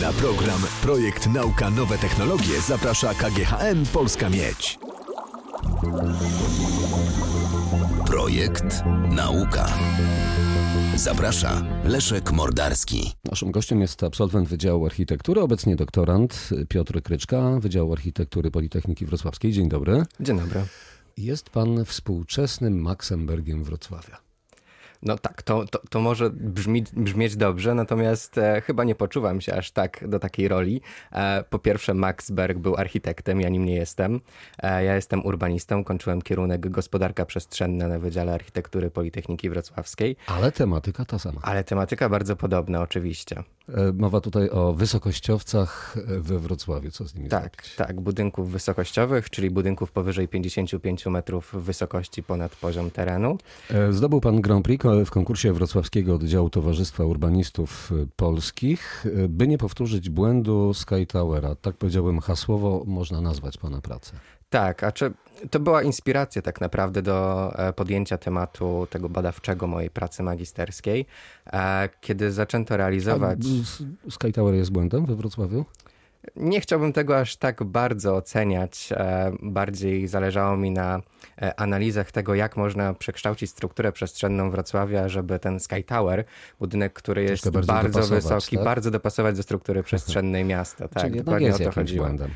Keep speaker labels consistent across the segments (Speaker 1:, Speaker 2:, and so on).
Speaker 1: Na program Projekt Nauka Nowe Technologie zaprasza KGHM Polska Miedź. Projekt Nauka. Zaprasza Leszek Mordarski.
Speaker 2: Naszym gościem jest absolwent Wydziału Architektury, obecnie doktorant Piotr Kryczka, Wydziału Architektury Politechniki Wrocławskiej. Dzień dobry.
Speaker 3: Dzień dobry.
Speaker 2: Jest pan współczesnym Maxenbergiem Wrocławia.
Speaker 3: No tak, to, to, to może brzmi, brzmieć dobrze, natomiast e, chyba nie poczuwam się aż tak do takiej roli. E, po pierwsze, Max Berg był architektem, ja nim nie jestem. E, ja jestem urbanistą, kończyłem kierunek gospodarka przestrzenna na Wydziale Architektury Politechniki Wrocławskiej.
Speaker 2: Ale tematyka ta sama.
Speaker 3: Ale tematyka bardzo podobna, oczywiście.
Speaker 2: E, mowa tutaj o wysokościowcach we Wrocławiu. Co z nimi
Speaker 3: Tak,
Speaker 2: zrobić?
Speaker 3: tak, budynków wysokościowych, czyli budynków powyżej 55 metrów wysokości ponad poziom terenu.
Speaker 2: E, Zdobył pan Grand Prix w konkursie Wrocławskiego Oddziału Towarzystwa Urbanistów Polskich. By nie powtórzyć błędu Sky Towera, tak powiedziałbym hasłowo, można nazwać pana pracę.
Speaker 3: Tak, a czy to była inspiracja tak naprawdę do e, podjęcia tematu tego badawczego mojej pracy magisterskiej, E, kiedy zaczęto realizować.
Speaker 2: A Sky Tower jest błędem we Wrocławiu?
Speaker 3: Nie chciałbym tego aż tak bardzo oceniać. e, Bardziej zależało mi na e, analizach tego, jak można przekształcić strukturę przestrzenną Wrocławia, żeby ten Sky Tower, budynek, który jest bardzo
Speaker 2: dopasować,
Speaker 3: wysoki,
Speaker 2: tak?
Speaker 3: bardzo dopasować do struktury przestrzennej miasta. Tak,
Speaker 2: Czyli jednak
Speaker 3: dokładnie
Speaker 2: jest
Speaker 3: o to chodziło.
Speaker 2: błędem.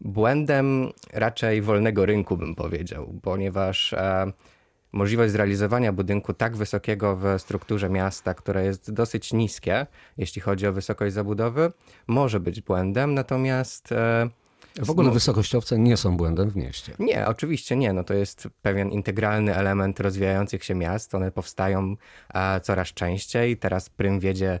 Speaker 3: błędem raczej wolnego rynku, bym powiedział, ponieważ e, możliwość zrealizowania budynku tak wysokiego w strukturze miasta, które jest dosyć niskie, jeśli chodzi o wysokość zabudowy, może być błędem, natomiast. E,
Speaker 2: W ogóle
Speaker 3: no,
Speaker 2: wysokościowce nie są błędem w mieście.
Speaker 3: nie, oczywiście nie. No to jest pewien integralny element rozwijających się miast. One powstają e, coraz częściej. Teraz prym wiedzie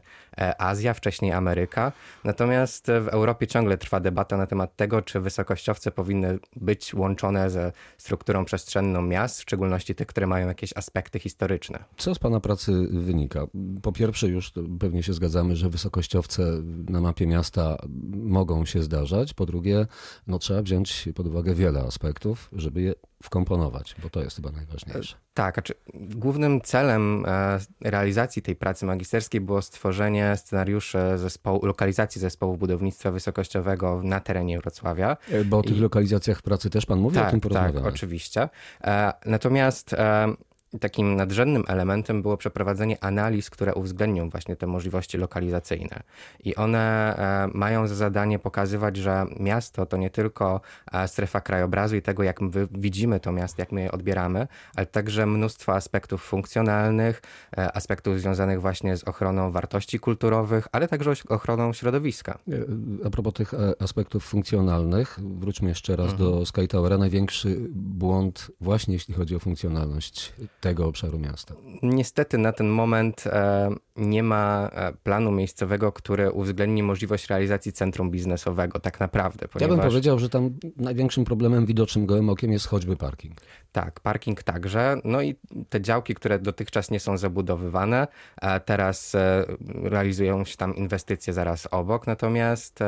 Speaker 3: Azja, wcześniej Ameryka. Natomiast e, w Europie ciągle trwa debata na temat tego, czy wysokościowce powinny być łączone ze strukturą przestrzenną miast, w szczególności tych, które mają jakieś aspekty historyczne.
Speaker 2: Co z Pana pracy wynika? Po pierwsze, już pewnie się zgadzamy, że wysokościowce na mapie miasta mogą się zdarzać. Po drugie, no, trzeba wziąć pod uwagę wiele aspektów, żeby je wkomponować, bo to jest chyba najważniejsze.
Speaker 3: Tak, a czy głównym celem e, realizacji tej pracy magisterskiej było stworzenie scenariuszy zespołu, lokalizacji zespołu budownictwa wysokościowego na terenie Wrocławia.
Speaker 2: E, Bo o tych
Speaker 3: I-
Speaker 2: lokalizacjach pracy też Pan mówi, o tym
Speaker 3: Tak, tak,
Speaker 2: porozmawiamy.
Speaker 3: oczywiście. E, Natomiast e, takim nadrzędnym elementem było przeprowadzenie analiz, które uwzględnią właśnie te możliwości lokalizacyjne. I one e, mają za zadanie pokazywać, że miasto to nie tylko e, strefa krajobrazu i tego, jak my widzimy to miasto, jak my je odbieramy, ale także mnóstwo aspektów funkcjonalnych, e, aspektów związanych właśnie z ochroną wartości kulturowych, ale także ochroną środowiska.
Speaker 2: A propos tych aspektów funkcjonalnych, wróćmy jeszcze raz do Sky Towera. Największy błąd właśnie jeśli chodzi o funkcjonalność tego obszaru miasta.
Speaker 3: Niestety na ten moment e, nie ma e, planu miejscowego, który uwzględni możliwość realizacji centrum biznesowego, tak naprawdę.
Speaker 2: Ja
Speaker 3: Ponieważ,
Speaker 2: bym powiedział, że tam największym problemem widocznym gołym okiem jest choćby parking.
Speaker 3: Tak, parking także. No i te działki, które dotychczas nie są zabudowywane, e, teraz realizują się tam inwestycje zaraz obok, natomiast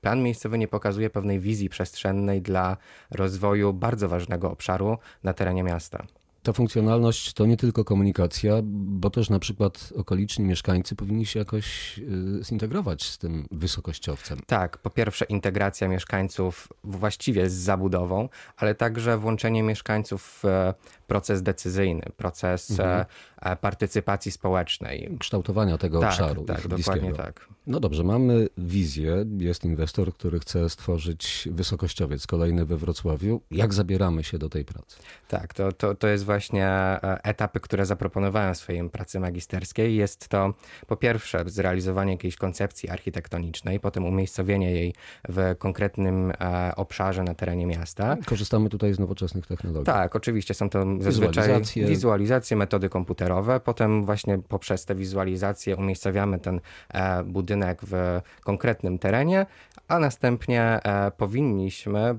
Speaker 3: plan miejscowy nie pokazuje pewnej wizji przestrzennej dla rozwoju bardzo ważnego obszaru na terenie miasta.
Speaker 2: Ta funkcjonalność to nie tylko komunikacja, bo też na przykład okoliczni mieszkańcy powinni się jakoś y, zintegrować z tym wysokościowcem.
Speaker 3: Tak, po pierwsze integracja mieszkańców właściwie z zabudową, ale także włączenie mieszkańców w proces decyzyjny, proces e, e, partycypacji społecznej.
Speaker 2: Kształtowania tego
Speaker 3: Tak,
Speaker 2: obszaru.
Speaker 3: tak, dokładnie tak.
Speaker 2: No dobrze, mamy wizję. Jest inwestor, który chce stworzyć wysokościowiec kolejny we Wrocławiu. Jak zabieramy się do tej pracy?
Speaker 3: Tak, to, to, to jest właśnie e, etapy, które zaproponowałem w swojej pracy magisterskiej. Jest to po pierwsze zrealizowanie jakiejś koncepcji architektonicznej, potem umiejscowienie jej w konkretnym obszarze na terenie miasta.
Speaker 2: Korzystamy tutaj z nowoczesnych technologii.
Speaker 3: Tak, oczywiście są to zazwyczaj
Speaker 2: Wizualizacje.
Speaker 3: wizualizacje, metody komputerowe. Potem właśnie poprzez te wizualizacje umiejscowiamy ten e, budynek w konkretnym terenie, a następnie e, powinniśmy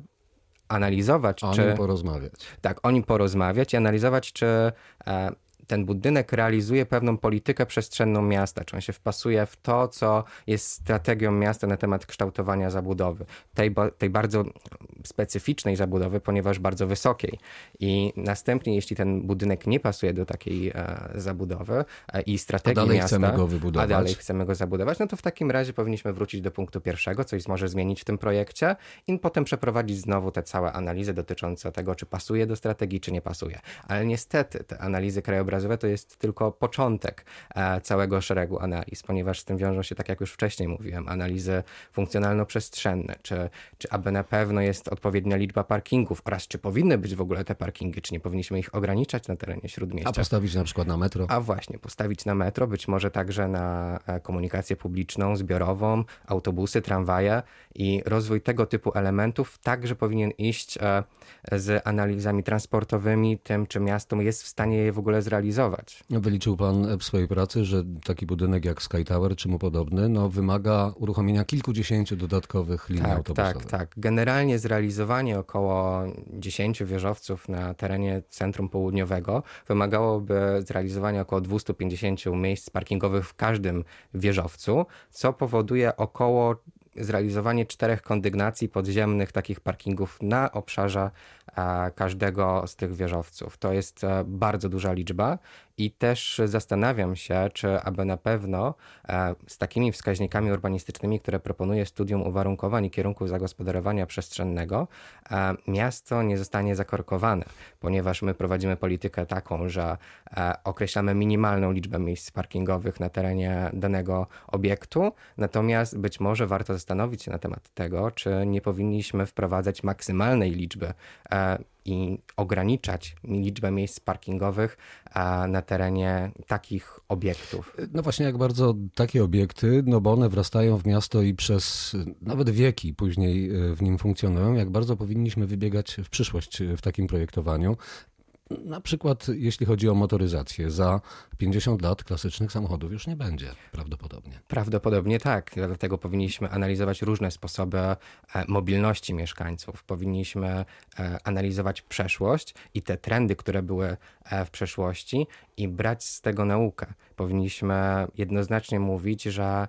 Speaker 3: analizować,
Speaker 2: O
Speaker 3: czy
Speaker 2: nim porozmawiać.
Speaker 3: tak, o nim porozmawiać i analizować, czy e, ten budynek realizuje pewną politykę przestrzenną miasta, czy on się wpasuje w to, co jest strategią miasta na temat kształtowania zabudowy. Tej, tej bardzo specyficznej zabudowy, ponieważ bardzo wysokiej. I następnie, jeśli ten budynek nie pasuje do takiej e, zabudowy e, i strategii
Speaker 2: a dalej
Speaker 3: miasta,
Speaker 2: chcemy go wybudować.
Speaker 3: a dalej chcemy go zabudować, no to w takim razie powinniśmy wrócić do punktu pierwszego, coś może zmienić w tym projekcie i potem przeprowadzić znowu te całe analizy dotyczące tego, czy pasuje do strategii, czy nie pasuje. Ale niestety te analizy krajobrazowe to jest tylko początek e, całego szeregu analiz, ponieważ z tym wiążą się, tak jak już wcześniej mówiłem, analizy funkcjonalno-przestrzenne, czy, czy aby na pewno jest odpowiednia liczba parkingów oraz czy powinny być w ogóle te parkingi, czy nie powinniśmy ich ograniczać na terenie Śródmieścia.
Speaker 2: A postawić na przykład na metro?
Speaker 3: A właśnie, postawić na metro, być może także na e, komunikację publiczną, zbiorową, autobusy, tramwaje i rozwój tego typu elementów także powinien iść e, z analizami transportowymi, tym czy miasto jest w stanie je w ogóle zrealizować.
Speaker 2: Wyliczył pan w swojej pracy, że taki budynek jak Sky Tower czy mu podobny no, wymaga uruchomienia kilkudziesięciu dodatkowych linii
Speaker 3: tak,
Speaker 2: autobusowych.
Speaker 3: Tak, tak. Generalnie zrealizowanie około 10 wieżowców na terenie centrum południowego wymagałoby zrealizowania około 250 miejsc parkingowych w każdym wieżowcu, co powoduje około zrealizowanie czterech kondygnacji podziemnych takich parkingów na obszarze każdego z tych wieżowców. To jest e, bardzo duża liczba i też zastanawiam się, czy aby na pewno e, z takimi wskaźnikami urbanistycznymi, które proponuje studium uwarunkowań i kierunków zagospodarowania przestrzennego, miasto nie zostanie zakorkowane, ponieważ my prowadzimy politykę taką, że określamy minimalną liczbę miejsc parkingowych na terenie danego obiektu, natomiast być może warto zastanowić się na temat tego, czy nie powinniśmy wprowadzać maksymalnej liczby e, i ograniczać liczbę miejsc parkingowych e, na terenie takich obiektów.
Speaker 2: No właśnie, jak bardzo takie obiekty, no bo one wrastają w miasto i przez nawet wieki później e, w nim funkcjonują, jak bardzo powinniśmy wybiegać w przyszłość w takim projektowaniu. Na przykład jeśli chodzi o motoryzację, za 50 lat klasycznych samochodów już nie będzie prawdopodobnie.
Speaker 3: Prawdopodobnie tak, dlatego powinniśmy analizować różne sposoby e, mobilności mieszkańców. Powinniśmy e, analizować przeszłość i te trendy, które były e, w przeszłości i brać z tego naukę. Powinniśmy jednoznacznie mówić, że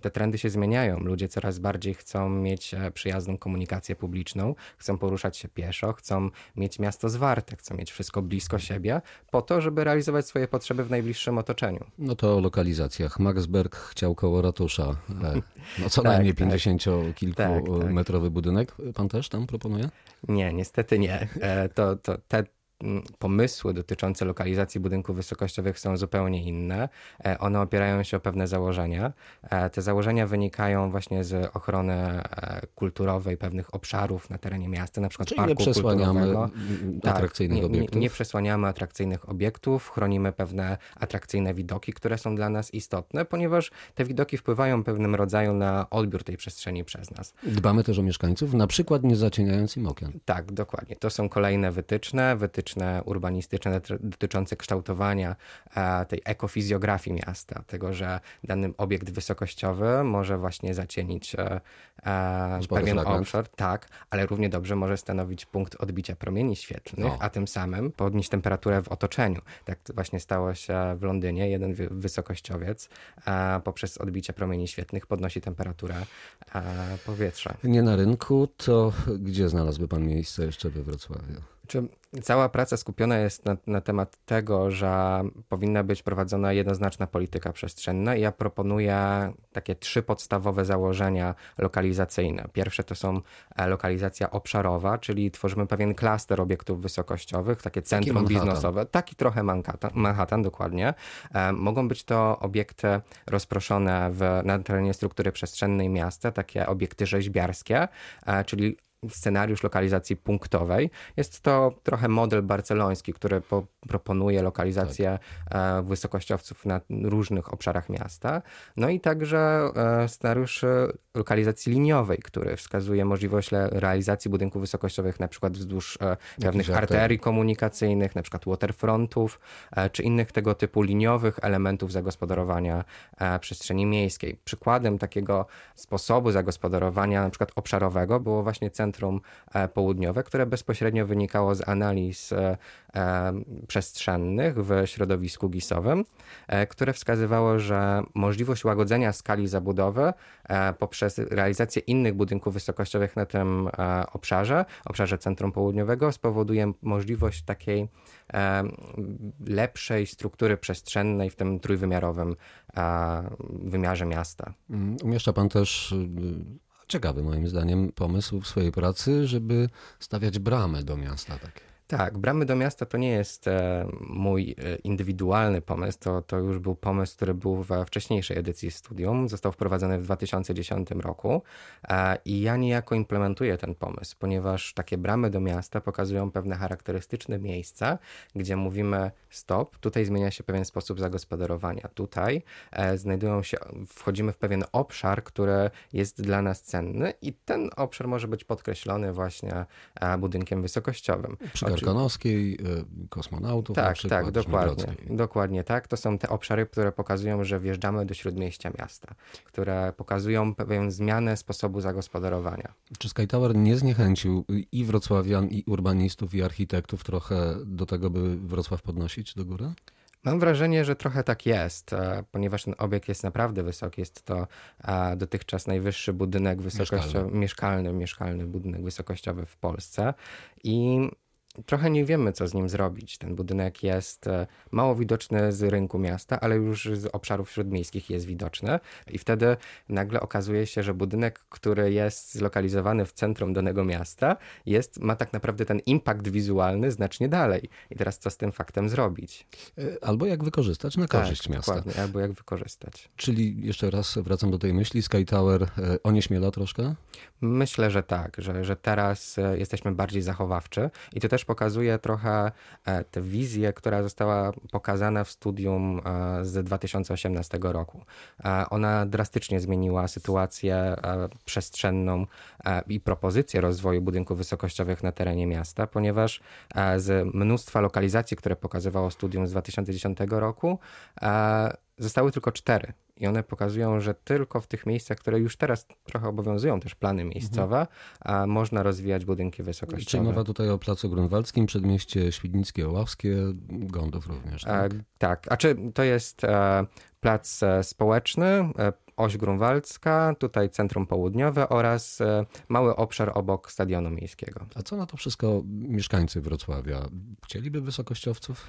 Speaker 3: te trendy się zmieniają. Ludzie coraz bardziej chcą mieć e, przyjazną komunikację publiczną, chcą poruszać się pieszo, chcą mieć miasto zwarte, chcą mieć wszystko blisko siebie, po to, żeby realizować swoje potrzeby w najbliższym otoczeniu.
Speaker 2: No to o lokalizacjach. Maxberg chciał koło ratusza. E, no co tak, najmniej 50-kilkumetrowy tak, tak. budynek. Pan też tam proponuje?
Speaker 3: Nie, niestety nie. E, to, to te pomysły dotyczące lokalizacji budynków wysokościowych są zupełnie inne. E, one opierają się o pewne założenia. E, te założenia wynikają właśnie z ochrony e, kulturowej pewnych obszarów na terenie miasta, na przykład
Speaker 2: Czyli
Speaker 3: parku
Speaker 2: nie przesłaniamy kulturowego.
Speaker 3: Tak,
Speaker 2: atrakcyjnych
Speaker 3: nie,
Speaker 2: obiektów.
Speaker 3: Nie, nie przesłaniamy atrakcyjnych obiektów, chronimy pewne atrakcyjne widoki, które są dla nas istotne, ponieważ te widoki wpływają pewnym rodzaju na odbiór tej przestrzeni przez nas.
Speaker 2: Dbamy też o mieszkańców, na przykład nie zacieniając im okien.
Speaker 3: Tak, dokładnie. To są kolejne wytyczne, wytyczne wytyczne urbanistyczne dotyczące kształtowania e, tej ekofizjografii miasta, tego, że dany obiekt wysokościowy może właśnie zacienić e, e, pewien fragment. obszar, tak, ale równie dobrze może stanowić punkt odbicia promieni świetlnych, no. a tym samym podnieść temperaturę w otoczeniu. Tak właśnie stało się w Londynie. Jeden wysokościowiec poprzez odbicie promieni świetlnych podnosi temperaturę powietrza.
Speaker 2: Nie na rynku, to gdzie znalazłby pan miejsce jeszcze we Wrocławiu?
Speaker 3: Czy cała praca skupiona jest na, na, temat tego, że powinna być prowadzona jednoznaczna polityka przestrzenna i ja proponuję takie trzy podstawowe założenia lokalizacyjne. Pierwsze to są e, lokalizacja obszarowa, czyli tworzymy pewien klaster obiektów wysokościowych, takie centrum taki biznesowe, taki trochę Manhattan, Manhattan dokładnie. E, mogą być to obiekty rozproszone w, na terenie struktury przestrzennej miasta, takie obiekty rzeźbiarskie, e, czyli scenariusz lokalizacji punktowej. Jest to trochę model barceloński, który po, proponuje lokalizację tak. wysokościowców na różnych obszarach miasta. No i także e, scenariusz lokalizacji liniowej, który wskazuje możliwość realizacji budynków wysokościowych na przykład wzdłuż e, pewnych arterii komunikacyjnych, na przykład waterfrontów, czy innych tego typu liniowych elementów zagospodarowania przestrzeni miejskiej. Przykładem takiego sposobu zagospodarowania na przykład obszarowego było właśnie centrum centrum południowe, które bezpośrednio wynikało z analiz przestrzennych w środowisku gisowym, które wskazywało, że możliwość łagodzenia skali zabudowy poprzez realizację innych budynków wysokościowych na tym obszarze, obszarze centrum południowego, spowoduje możliwość takiej lepszej struktury przestrzennej w tym trójwymiarowym wymiarze miasta.
Speaker 2: Mm, umieszcza pan też y, ciekawy moim zdaniem pomysł w swojej pracy, żeby stawiać bramy do miasta. Takie.
Speaker 3: Tak, bramy do miasta to nie jest e, mój e, indywidualny pomysł, to, to już był pomysł, który był we wcześniejszej edycji studium, został wprowadzony w 2010 roku e, i ja niejako implementuję ten pomysł, ponieważ takie bramy do miasta pokazują pewne charakterystyczne miejsca, gdzie mówimy stop, tutaj zmienia się pewien sposób zagospodarowania, tutaj znajdują się, wchodzimy w pewien obszar, który jest dla nas cenny i ten obszar może być podkreślony właśnie budynkiem wysokościowym.
Speaker 2: Karkonoskiej, e, kosmonautów.
Speaker 3: Tak,
Speaker 2: przykład,
Speaker 3: tak, dokładnie. Dokładnie tak. To są te obszary, które pokazują, że wjeżdżamy do śródmieścia miasta, które pokazują pewną zmianę sposobu zagospodarowania.
Speaker 2: Czy Sky Tower nie zniechęcił i wrocławian, i urbanistów, i architektów trochę do tego, by Wrocław podnosić do góry?
Speaker 3: Mam wrażenie, że trochę tak jest, e, ponieważ ten obiekt jest naprawdę wysoki. Jest to e, dotychczas najwyższy budynek wysokościowy, mieszkalny, mieszkalny, mieszkalny budynek wysokościowy w Polsce. I trochę nie wiemy, co z nim zrobić. Ten budynek jest e, mało widoczny z rynku miasta, ale już z obszarów śródmiejskich jest widoczny. I wtedy nagle okazuje się, że budynek, który jest zlokalizowany w centrum danego miasta, jest, ma tak naprawdę ten impact wizualny znacznie dalej. I teraz co z tym faktem zrobić?
Speaker 2: E, albo jak wykorzystać na
Speaker 3: tak,
Speaker 2: korzyść miasta.
Speaker 3: Dokładnie, albo jak wykorzystać.
Speaker 2: Czyli jeszcze raz wracam do tej myśli, Sky Tower e, onieśmiela troszkę?
Speaker 3: Myślę, że tak, że, że teraz jesteśmy bardziej zachowawczy i to też pokazuje trochę e, tę wizję, która została pokazana w studium e, z 2018 roku. E, ona drastycznie zmieniła sytuację przestrzenną i propozycję rozwoju budynków wysokościowych na terenie miasta, ponieważ z mnóstwa lokalizacji, które pokazywało studium z 2010 roku, zostały tylko cztery i one pokazują, że tylko w tych miejscach, które już teraz trochę obowiązują też plany miejscowe, mhm. a można rozwijać budynki wysokościowe.
Speaker 2: Czyli mowa tutaj o Placu Grunwaldzkim, Przedmieście Świdnickie, Oławskie, Gądów również, tak?
Speaker 3: E, tak, a czy to jest e, plac e, społeczny, e, oś grunwaldzka, tutaj centrum południowe oraz e, mały obszar obok stadionu miejskiego.
Speaker 2: A co na to wszystko mieszkańcy Wrocławia? Chcieliby wysokościowców?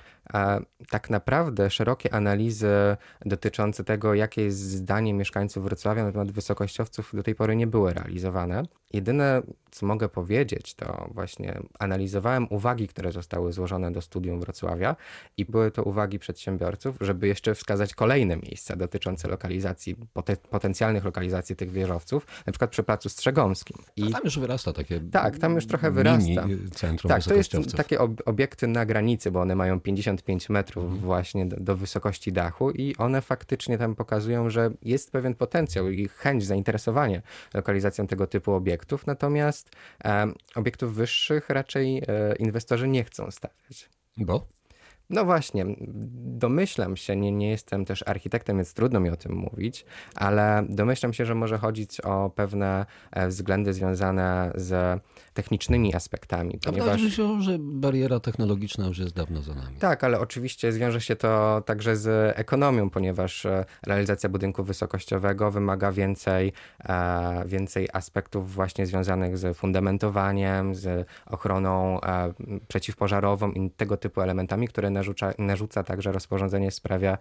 Speaker 3: Tak naprawdę szerokie analizy dotyczące tego, jakie jest zdanie mieszkańców Wrocławia na temat wysokościowców do tej pory nie były realizowane. Jedyne, co mogę powiedzieć, to właśnie analizowałem uwagi, które zostały złożone do studium Wrocławia i były to uwagi przedsiębiorców, żeby jeszcze wskazać kolejne miejsca dotyczące lokalizacji, potencjalnych lokalizacji tych wieżowców, na przykład przy Placu Strzegomskim.
Speaker 2: I tam już wyrasta takie
Speaker 3: Tak, tam już trochę wyrasta.
Speaker 2: centrum
Speaker 3: Tak, to jest takie obiekty na granicy, bo one mają 55 metrów mhm. właśnie do, do wysokości dachu i one faktycznie tam pokazują, że jest pewien potencjał i chęć, zainteresowanie lokalizacją tego typu obiektów, natomiast e, obiektów wyższych raczej e, inwestorzy nie chcą stawiać.
Speaker 2: Bo?
Speaker 3: No właśnie, domyślam się, nie, nie jestem też architektem, więc trudno mi o tym mówić, ale domyślam się, że może chodzić o pewne e, względy związane z technicznymi aspektami.
Speaker 2: Ponieważ... A się, że bariera technologiczna już jest dawno za nami.
Speaker 3: Tak, ale oczywiście zwiąże się to także z ekonomią, ponieważ e, realizacja budynku wysokościowego wymaga więcej, e, więcej aspektów właśnie związanych z fundamentowaniem, z ochroną przeciwpożarową i tego typu elementami, które narzuca, narzuca także rozporządzenie w sprawie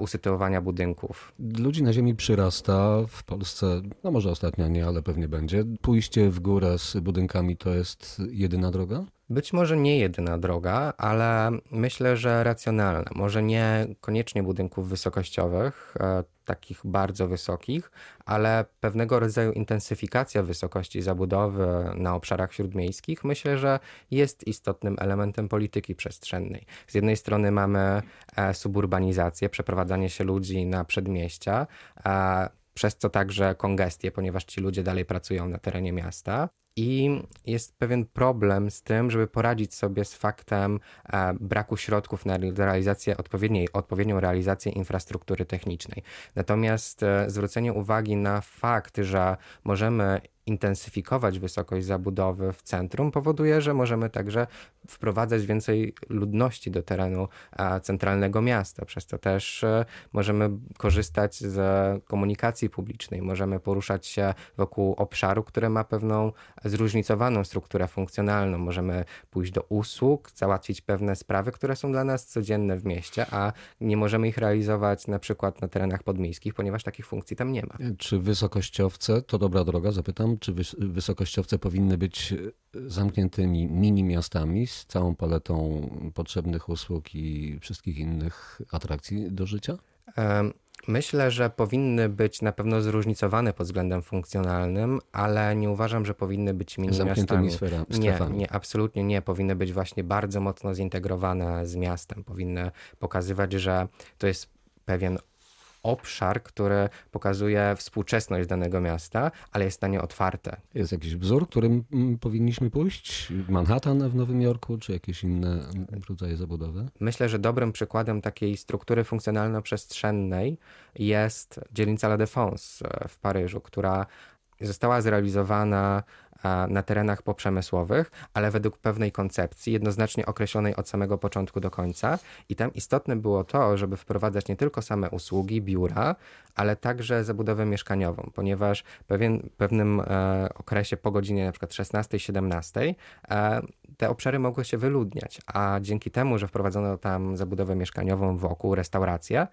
Speaker 3: usytuowania budynków.
Speaker 2: Ludzi na ziemi przyrasta w Polsce, no może ostatnio nie, ale pewnie będzie. Pójście w górę z budynkami to jest jedyna droga?
Speaker 3: Być może nie jedyna droga, ale myślę, że racjonalna. Może nie koniecznie budynków wysokościowych, e, takich bardzo wysokich, ale pewnego rodzaju intensyfikacja wysokości zabudowy na obszarach śródmiejskich myślę, że jest istotnym elementem polityki przestrzennej. Z jednej strony mamy e, suburbanizację, przeprowadzanie się ludzi na przedmieścia, e, przez co także kongestię, ponieważ ci ludzie dalej pracują na terenie miasta. I jest pewien problem z tym, żeby poradzić sobie z faktem e, braku środków na realizację odpowiedniej, odpowiednią realizację infrastruktury technicznej. Natomiast e, zwrócenie uwagi na fakt, że możemy intensyfikować wysokość zabudowy w centrum, powoduje, że możemy także wprowadzać więcej ludności do terenu centralnego miasta. Przez to też e, możemy korzystać z komunikacji publicznej, możemy poruszać się wokół obszaru, który ma pewną zróżnicowaną strukturę funkcjonalną. Możemy pójść do usług, załatwić pewne sprawy, które są dla nas codzienne w mieście, a nie możemy ich realizować na przykład na terenach podmiejskich, ponieważ takich funkcji tam nie ma.
Speaker 2: Czy wysokościowce, to dobra droga, zapytam, czy wysokościowce powinny być zamkniętymi mini miastami z całą paletą potrzebnych usług i wszystkich innych atrakcji do życia?
Speaker 3: Myślę, że powinny być na pewno zróżnicowane pod względem funkcjonalnym, ale nie uważam, że powinny być mini miastami.
Speaker 2: Sfera,
Speaker 3: nie, nie, absolutnie nie. Powinny być właśnie bardzo mocno zintegrowane z miastem. Powinny pokazywać, że to jest pewien obszar, który pokazuje współczesność danego miasta, ale jest na nie otwarte.
Speaker 2: Jest jakiś wzór, którym mm, powinniśmy pójść? Manhattan w Nowym Jorku, czy jakieś inne rodzaje zabudowy?
Speaker 3: Myślę, że dobrym przykładem takiej struktury funkcjonalno-przestrzennej jest dzielnica La Défense w Paryżu, która została zrealizowana na terenach poprzemysłowych, ale według pewnej koncepcji, jednoznacznie określonej od samego początku do końca. I tam istotne było to, żeby wprowadzać nie tylko same usługi, biura, ale także zabudowę mieszkaniową, ponieważ pewien, pewnym e, okresie po godzinie przykład 16-17 e, te obszary mogły się wyludniać, a dzięki temu, że wprowadzono tam zabudowę mieszkaniową wokół, restaurację e,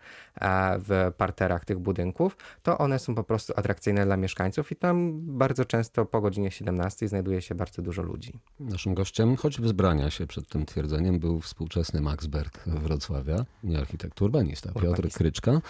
Speaker 3: w parterach tych budynków, to one są po prostu atrakcyjne dla mieszkańców i tam bardzo często po godzinie 17 znajduje się bardzo dużo ludzi.
Speaker 2: Naszym gościem, choć wzbrania się przed tym twierdzeniem, był współczesny Max Berg Wrocławia, nie architekt urbanista, Piotr urbanista. Kryczka,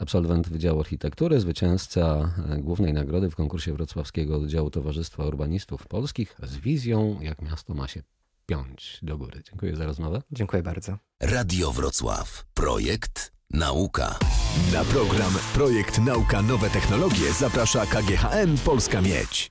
Speaker 2: absolwent Wydziału Architektury, zwycięzca e, głównej nagrody w konkursie wrocławskiego oddziału Towarzystwa Urbanistów Polskich z wizją, jak miasto ma się piąć do góry. Dziękuję za rozmowę.
Speaker 3: Dziękuję bardzo.
Speaker 1: Radio Wrocław. Projekt Nauka. Na program Projekt Nauka Nowe Technologie zaprasza KGHM Polska Miedź.